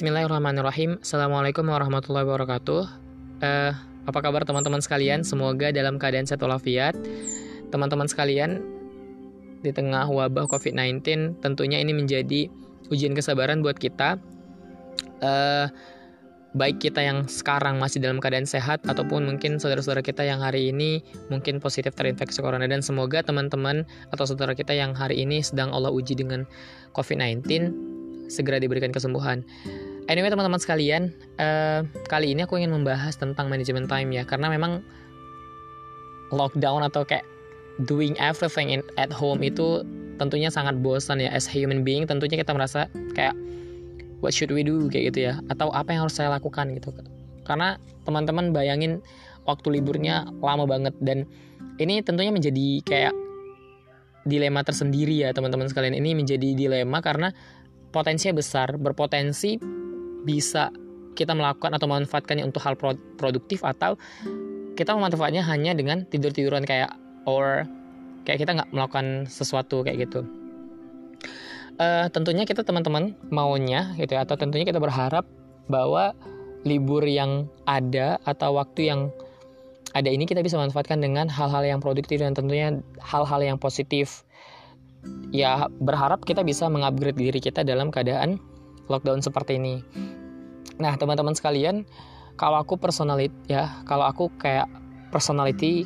Bismillahirrahmanirrahim. Assalamualaikum warahmatullahi wabarakatuh. Uh, apa kabar teman-teman sekalian? Semoga dalam keadaan sehat walafiat. Teman-teman sekalian, di tengah wabah COVID-19, tentunya ini menjadi ujian kesabaran buat kita. Uh, baik kita yang sekarang masih dalam keadaan sehat ataupun mungkin saudara-saudara kita yang hari ini mungkin positif terinfeksi corona dan semoga teman-teman atau saudara kita yang hari ini sedang Allah uji dengan COVID-19 segera diberikan kesembuhan. Anyway teman-teman sekalian, uh, kali ini aku ingin membahas tentang manajemen time ya, karena memang lockdown atau kayak doing everything in, at home itu tentunya sangat bosan ya. As human being tentunya kita merasa kayak what should we do kayak gitu ya, atau apa yang harus saya lakukan gitu. Karena teman-teman bayangin waktu liburnya lama banget dan ini tentunya menjadi kayak dilema tersendiri ya teman-teman sekalian. Ini menjadi dilema karena potensinya besar, berpotensi bisa kita melakukan atau memanfaatkannya untuk hal produktif atau kita memanfaatnya hanya dengan tidur-tiduran kayak or kayak kita nggak melakukan sesuatu kayak gitu. Uh, tentunya kita teman-teman maunya gitu ya, atau tentunya kita berharap bahwa libur yang ada atau waktu yang ada ini kita bisa manfaatkan dengan hal-hal yang produktif dan tentunya hal-hal yang positif ya berharap kita bisa mengupgrade diri kita dalam keadaan lockdown seperti ini. Nah, teman-teman sekalian, kalau aku personality ya, kalau aku kayak personality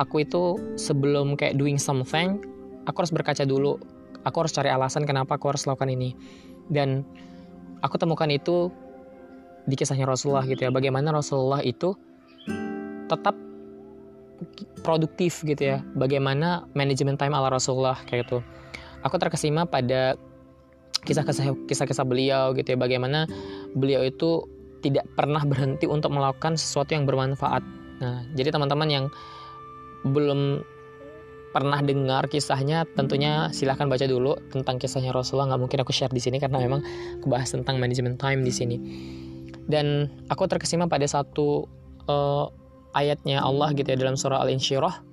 aku itu sebelum kayak doing something, aku harus berkaca dulu. Aku harus cari alasan kenapa aku harus lakukan ini. Dan aku temukan itu di kisahnya Rasulullah gitu ya. Bagaimana Rasulullah itu tetap produktif gitu ya. Bagaimana manajemen time ala Rasulullah kayak gitu. Aku terkesima pada kisah-kisah kisah-kisah beliau gitu ya. Bagaimana beliau itu tidak pernah berhenti untuk melakukan sesuatu yang bermanfaat. Nah, jadi teman-teman yang belum pernah dengar kisahnya tentunya silahkan baca dulu tentang kisahnya Rasulullah nggak mungkin aku share di sini karena memang aku bahas tentang manajemen time di sini dan aku terkesima pada satu uh, ayatnya Allah gitu ya dalam surah Al-Insyirah.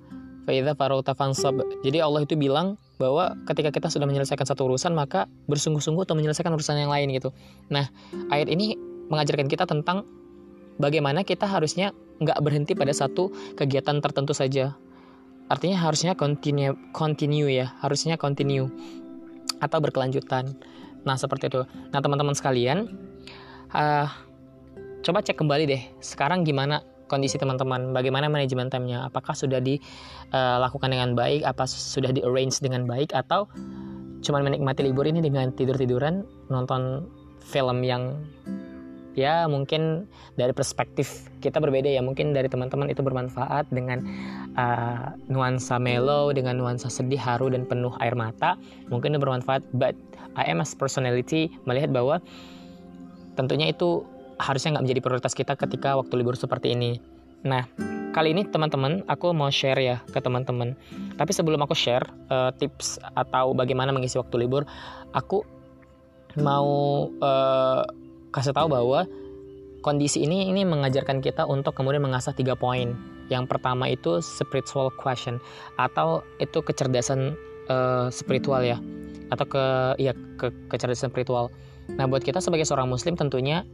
Jadi Allah itu bilang bahwa ketika kita sudah menyelesaikan satu urusan maka bersungguh-sungguh untuk menyelesaikan urusan yang lain gitu. Nah, ayat ini mengajarkan kita tentang bagaimana kita harusnya nggak berhenti pada satu kegiatan tertentu saja. Artinya harusnya continue, continue ya, harusnya continue atau berkelanjutan. Nah seperti itu. Nah teman-teman sekalian, uh, coba cek kembali deh. Sekarang gimana kondisi teman-teman, bagaimana manajemen time-nya, apakah sudah dilakukan dengan baik, apa sudah di arrange dengan baik, atau cuma menikmati libur ini dengan tidur-tiduran, nonton film yang ya mungkin dari perspektif kita berbeda ya. Mungkin dari teman-teman itu bermanfaat dengan uh, nuansa mellow dengan nuansa sedih haru dan penuh air mata. Mungkin itu bermanfaat. But I am as personality melihat bahwa tentunya itu harusnya nggak menjadi prioritas kita ketika waktu libur seperti ini. Nah, kali ini teman-teman aku mau share ya ke teman-teman. Tapi sebelum aku share uh, tips atau bagaimana mengisi waktu libur, aku mau uh, kasih tahu bahwa kondisi ini ini mengajarkan kita untuk kemudian mengasah tiga poin. Yang pertama itu spiritual question atau itu kecerdasan uh, spiritual ya atau ke ya ke kecerdasan spiritual. Nah, buat kita sebagai seorang muslim tentunya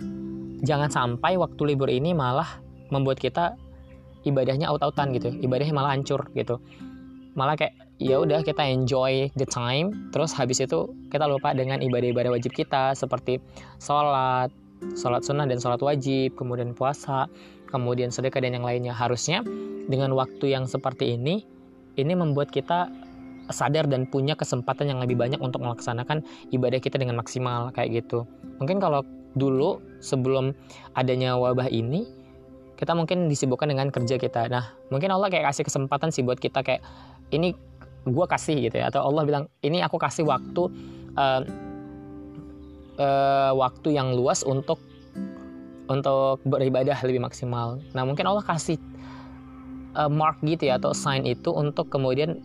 jangan sampai waktu libur ini malah membuat kita ibadahnya out-outan gitu. Ibadahnya malah hancur gitu. Malah kayak ya udah kita enjoy the time terus habis itu kita lupa dengan ibadah-ibadah wajib kita seperti sholat sholat sunnah dan sholat wajib kemudian puasa kemudian sedekah dan yang lainnya. Harusnya dengan waktu yang seperti ini ini membuat kita sadar dan punya kesempatan yang lebih banyak untuk melaksanakan ibadah kita dengan maksimal kayak gitu. Mungkin kalau dulu sebelum adanya wabah ini kita mungkin disibukkan dengan kerja kita. Nah, mungkin Allah kayak kasih kesempatan sih buat kita kayak ini gue kasih gitu ya atau Allah bilang ini aku kasih waktu uh, uh, waktu yang luas untuk untuk beribadah lebih maksimal. Nah, mungkin Allah kasih uh, mark gitu ya atau sign itu untuk kemudian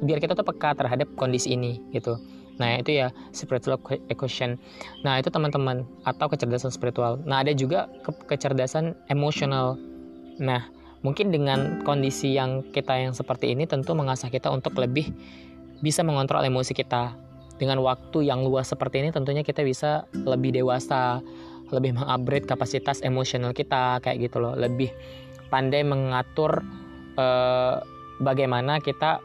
biar kita tuh peka terhadap kondisi ini gitu. Nah, itu ya spiritual equation. Nah, itu teman-teman atau kecerdasan spiritual. Nah, ada juga ke kecerdasan emosional. Nah, mungkin dengan kondisi yang kita yang seperti ini tentu mengasah kita untuk lebih bisa mengontrol emosi kita. dengan waktu yang luas seperti ini tentunya kita bisa lebih dewasa lebih mengupgrade kapasitas emosional kita kayak gitu loh lebih pandai mengatur uh, bagaimana kita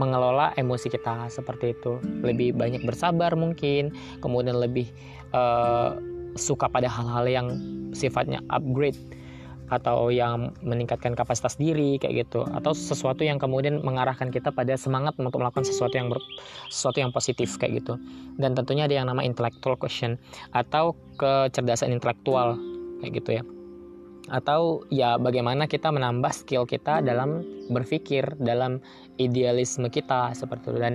mengelola emosi kita seperti itu. Lebih banyak bersabar mungkin kemudian lebih uh, suka pada hal-hal yang sifatnya upgrade atau yang meningkatkan kapasitas diri kayak gitu. Atau sesuatu yang kemudian mengarahkan kita pada semangat untuk melakukan sesuatu yang ber, sesuatu yang positif kayak gitu. Dan tentunya ada yang nama intellectual question atau kecerdasan intelektual kayak gitu ya atau ya bagaimana kita menambah skill kita dalam berpikir dalam idealisme kita seperti itu. Dan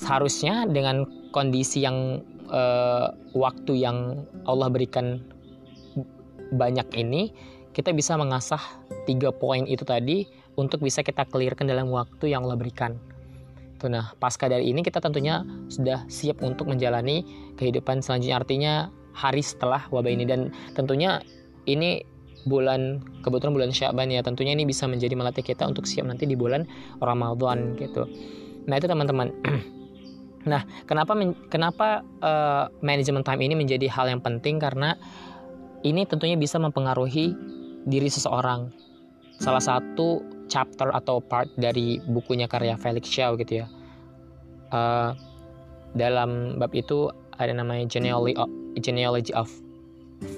seharusnya dengan kondisi yang uh, waktu yang Allah berikan banyak ini kita bisa mengasah tiga poin itu tadi untuk bisa kita clearkan dalam waktu yang Allah berikan. Tuh, nah, pasca dari ini kita tentunya sudah siap untuk menjalani kehidupan selanjutnya. Artinya hari setelah wabah ini. Dan tentunya ini bulan kebetulan bulan Syaban ya tentunya ini bisa menjadi melatih kita untuk siap nanti di bulan Ramadan gitu. Nah, itu teman-teman. nah, kenapa kenapa uh, manajemen time ini menjadi hal yang penting karena ini tentunya bisa mempengaruhi diri seseorang. Salah satu chapter atau part dari bukunya karya Felix Shaw gitu ya. Uh, dalam bab itu ada namanya genealogy of, genealogy of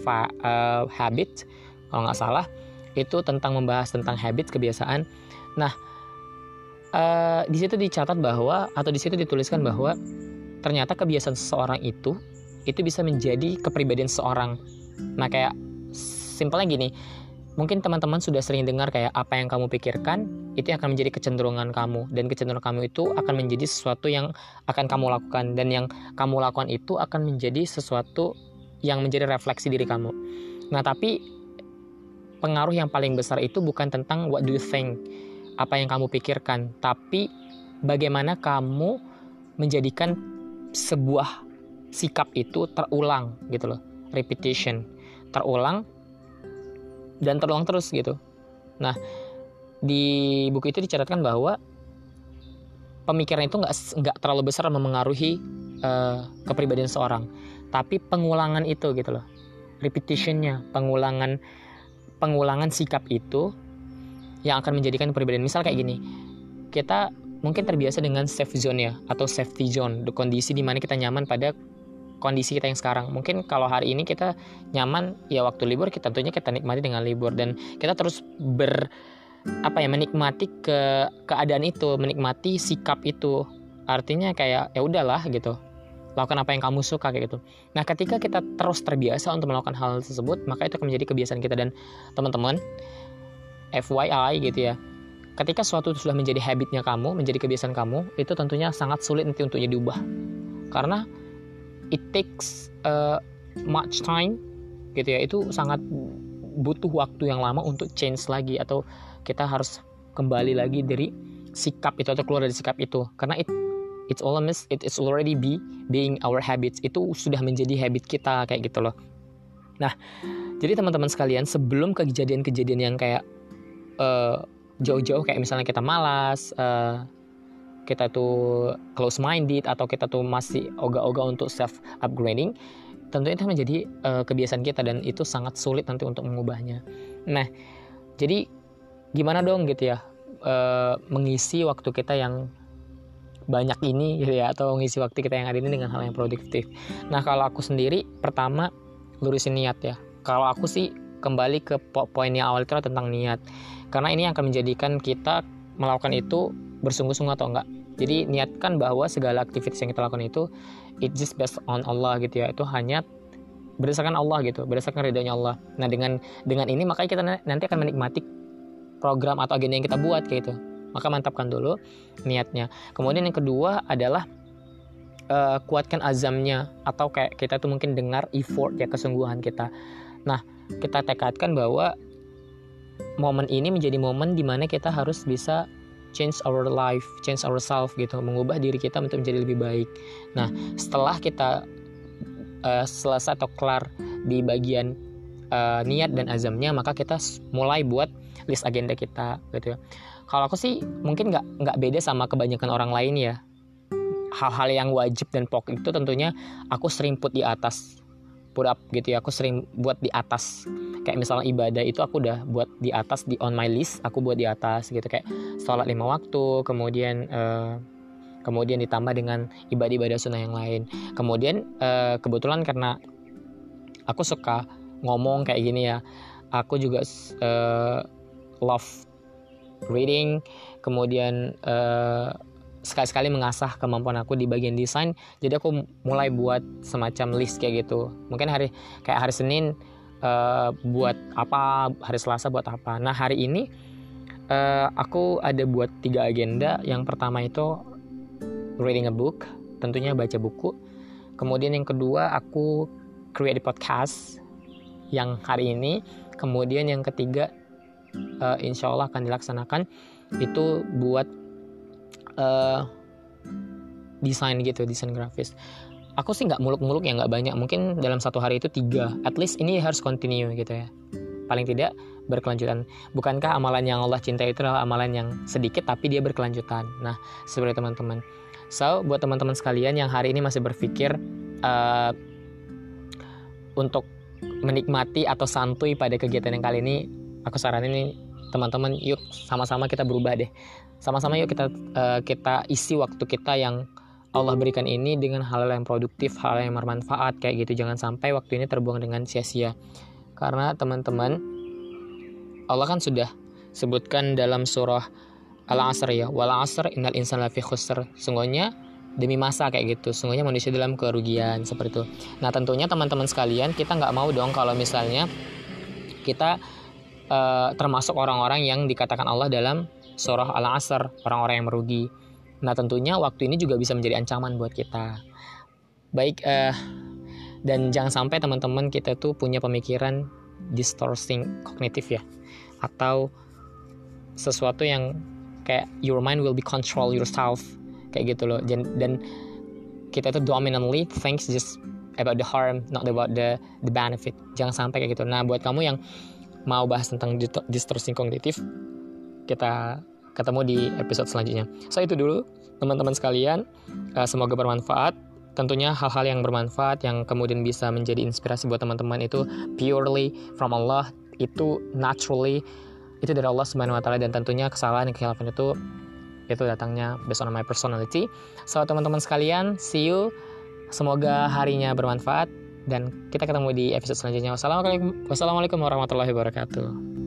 fa, uh, habit kalau nggak salah itu tentang membahas tentang habit kebiasaan. Nah uh, di situ dicatat bahwa atau di situ dituliskan bahwa ternyata kebiasaan seseorang itu itu bisa menjadi kepribadian seseorang Nah kayak simpelnya gini, mungkin teman-teman sudah sering dengar kayak apa yang kamu pikirkan itu akan menjadi kecenderungan kamu. Dan kecenderungan kamu itu akan menjadi sesuatu yang akan kamu lakukan. Dan yang kamu lakukan itu akan menjadi sesuatu yang menjadi refleksi diri kamu. Nah, tapi pengaruh yang paling besar itu bukan tentang what do you think, apa yang kamu pikirkan, tapi bagaimana kamu menjadikan sebuah sikap itu terulang gitu loh repetition terulang dan terulang terus gitu nah di buku itu dicatatkan bahwa pemikiran itu nggak nggak terlalu besar memengaruhi uh, kepribadian seorang tapi pengulangan itu gitu loh repetitionnya pengulangan pengulangan sikap itu yang akan menjadikan kepribadian misal kayak gini kita mungkin terbiasa dengan safe zone ya atau safety zone kondisi di mana kita nyaman pada kondisi kita yang sekarang. Mungkin kalau hari ini kita nyaman ya waktu libur kita tentunya kita nikmati dengan libur dan kita terus ber apa ya menikmati ke keadaan itu, menikmati sikap itu. Artinya kayak ya udahlah gitu. Lakukan apa yang kamu suka kayak gitu. Nah, ketika kita terus terbiasa untuk melakukan hal tersebut, maka itu akan menjadi kebiasaan kita dan teman-teman FYI gitu ya. Ketika suatu sudah menjadi habitnya kamu, menjadi kebiasaan kamu, itu tentunya sangat sulit nanti untuk diubah. Karena it takes uh, much time gitu ya itu sangat butuh waktu yang lama untuk change lagi atau kita harus kembali lagi dari sikap itu atau keluar dari sikap itu karena it it's almost it is already be being our habits. Itu sudah menjadi habit kita kayak gitu loh. Nah jadi teman-teman sekalian sebelum kejadian-kejadian yang kayak uh, jauh-jauh kayak misalnya kita malas uh, kita tuh close minded atau kita tuh masih oga-oga untuk self upgrading tentunya itu menjadi uh, kebiasaan kita dan itu sangat sulit nanti untuk mengubahnya. Nah jadi gimana dong gitu ya uh, mengisi waktu kita yang banyak ini gitu ya atau mengisi waktu kita yang ada ini dengan hal yang produktif. Nah kalau aku sendiri pertama lurusin niat ya. Kalau aku sih kembali ke poin yang awal itu tentang niat. Karena ini akan menjadikan kita melakukan itu bersungguh-sungguh atau enggak. Jadi niatkan bahwa segala aktivitas yang kita lakukan itu it just based on Allah gitu ya. Itu hanya berdasarkan Allah gitu berdasarkan ridhonya Allah. Nah dengan dengan ini makanya kita nanti akan menikmati program atau agenda yang kita buat kayak gitu maka mantapkan dulu niatnya kemudian yang kedua adalah uh, kuatkan azamnya atau kayak kita tuh mungkin dengar effort ya kesungguhan kita nah kita tekadkan bahwa momen ini menjadi momen di mana kita harus bisa change our life, change ourselves gitu, mengubah diri kita untuk menjadi lebih baik. Nah, setelah kita uh, selesai atau kelar di bagian uh, niat dan azamnya, maka kita mulai buat list agenda kita gitu ya. Kalau aku sih mungkin nggak nggak beda sama kebanyakan orang lain ya. hal-hal yang wajib dan pokok itu tentunya aku sering put di atas put up gitu ya. Aku sering buat di atas. Kayak misalnya ibadah itu aku udah buat di atas di on my list aku buat di atas gitu. Kayak sholat lima waktu kemudian uh, kemudian ditambah dengan ibadah-ibadah sunnah yang lain. Kemudian uh, kebetulan karena aku suka ngomong kayak gini ya aku juga uh, love reading kemudian uh, sekali-sekali mengasah kemampuan aku di bagian desain. Jadi aku mulai buat semacam list kayak gitu. Mungkin hari kayak hari Senin uh, buat apa hari Selasa buat apa. Nah hari ini uh, aku ada buat tiga agenda. Yang pertama itu reading a book tentunya baca buku. Kemudian yang kedua aku create podcast yang hari ini. Kemudian yang ketiga uh, insya Allah akan dilaksanakan itu buat uh, desain gitu desain grafis. Aku sih nggak muluk-muluk ya nggak banyak. Mungkin dalam satu hari itu tiga. At least ini harus continue gitu ya. Paling tidak berkelanjutan. Bukankah amalan yang Allah cintai itu adalah amalan yang sedikit tapi dia berkelanjutan? Nah seperti teman-teman. So buat teman-teman sekalian yang hari ini masih berpikir uh, untuk menikmati atau santuy pada kegiatan yang kali ini aku saranin nih teman-teman yuk sama-sama kita berubah deh sama-sama yuk kita uh, kita isi waktu kita yang Allah berikan ini dengan hal-hal yang produktif, hal yang bermanfaat kayak gitu. Jangan sampai waktu ini terbuang dengan sia-sia. Karena teman-teman Allah kan sudah sebutkan dalam surah Al-Asr ya, wal asr innal insana lafi khusr. Sungguhnya demi masa kayak gitu. Sungguhnya manusia dalam kerugian seperti itu. Nah, tentunya teman-teman sekalian, kita nggak mau dong kalau misalnya kita uh, termasuk orang-orang yang dikatakan Allah dalam surah Al-Asr, orang-orang yang merugi. Nah, tentunya waktu ini juga bisa menjadi ancaman buat kita. Baik, uh, dan jangan sampai teman-teman kita tuh punya pemikiran distorting kognitif ya, atau sesuatu yang kayak your mind will be control yourself kayak gitu loh. Dan, dan kita tuh dominantly thinks just about the harm, not about the the benefit. Jangan sampai kayak gitu. Nah, buat kamu yang mau bahas tentang distorting kognitif, kita ketemu di episode selanjutnya. So itu dulu teman-teman sekalian. Uh, semoga bermanfaat. Tentunya hal-hal yang bermanfaat yang kemudian bisa menjadi inspirasi buat teman-teman itu purely from Allah, itu naturally itu dari Allah Subhanahu wa dan tentunya kesalahan dan kekhilafan itu itu datangnya based on my personality. So teman-teman sekalian, see you. Semoga harinya bermanfaat dan kita ketemu di episode selanjutnya. Wassalamualaikum, wassalamualaikum warahmatullahi wabarakatuh.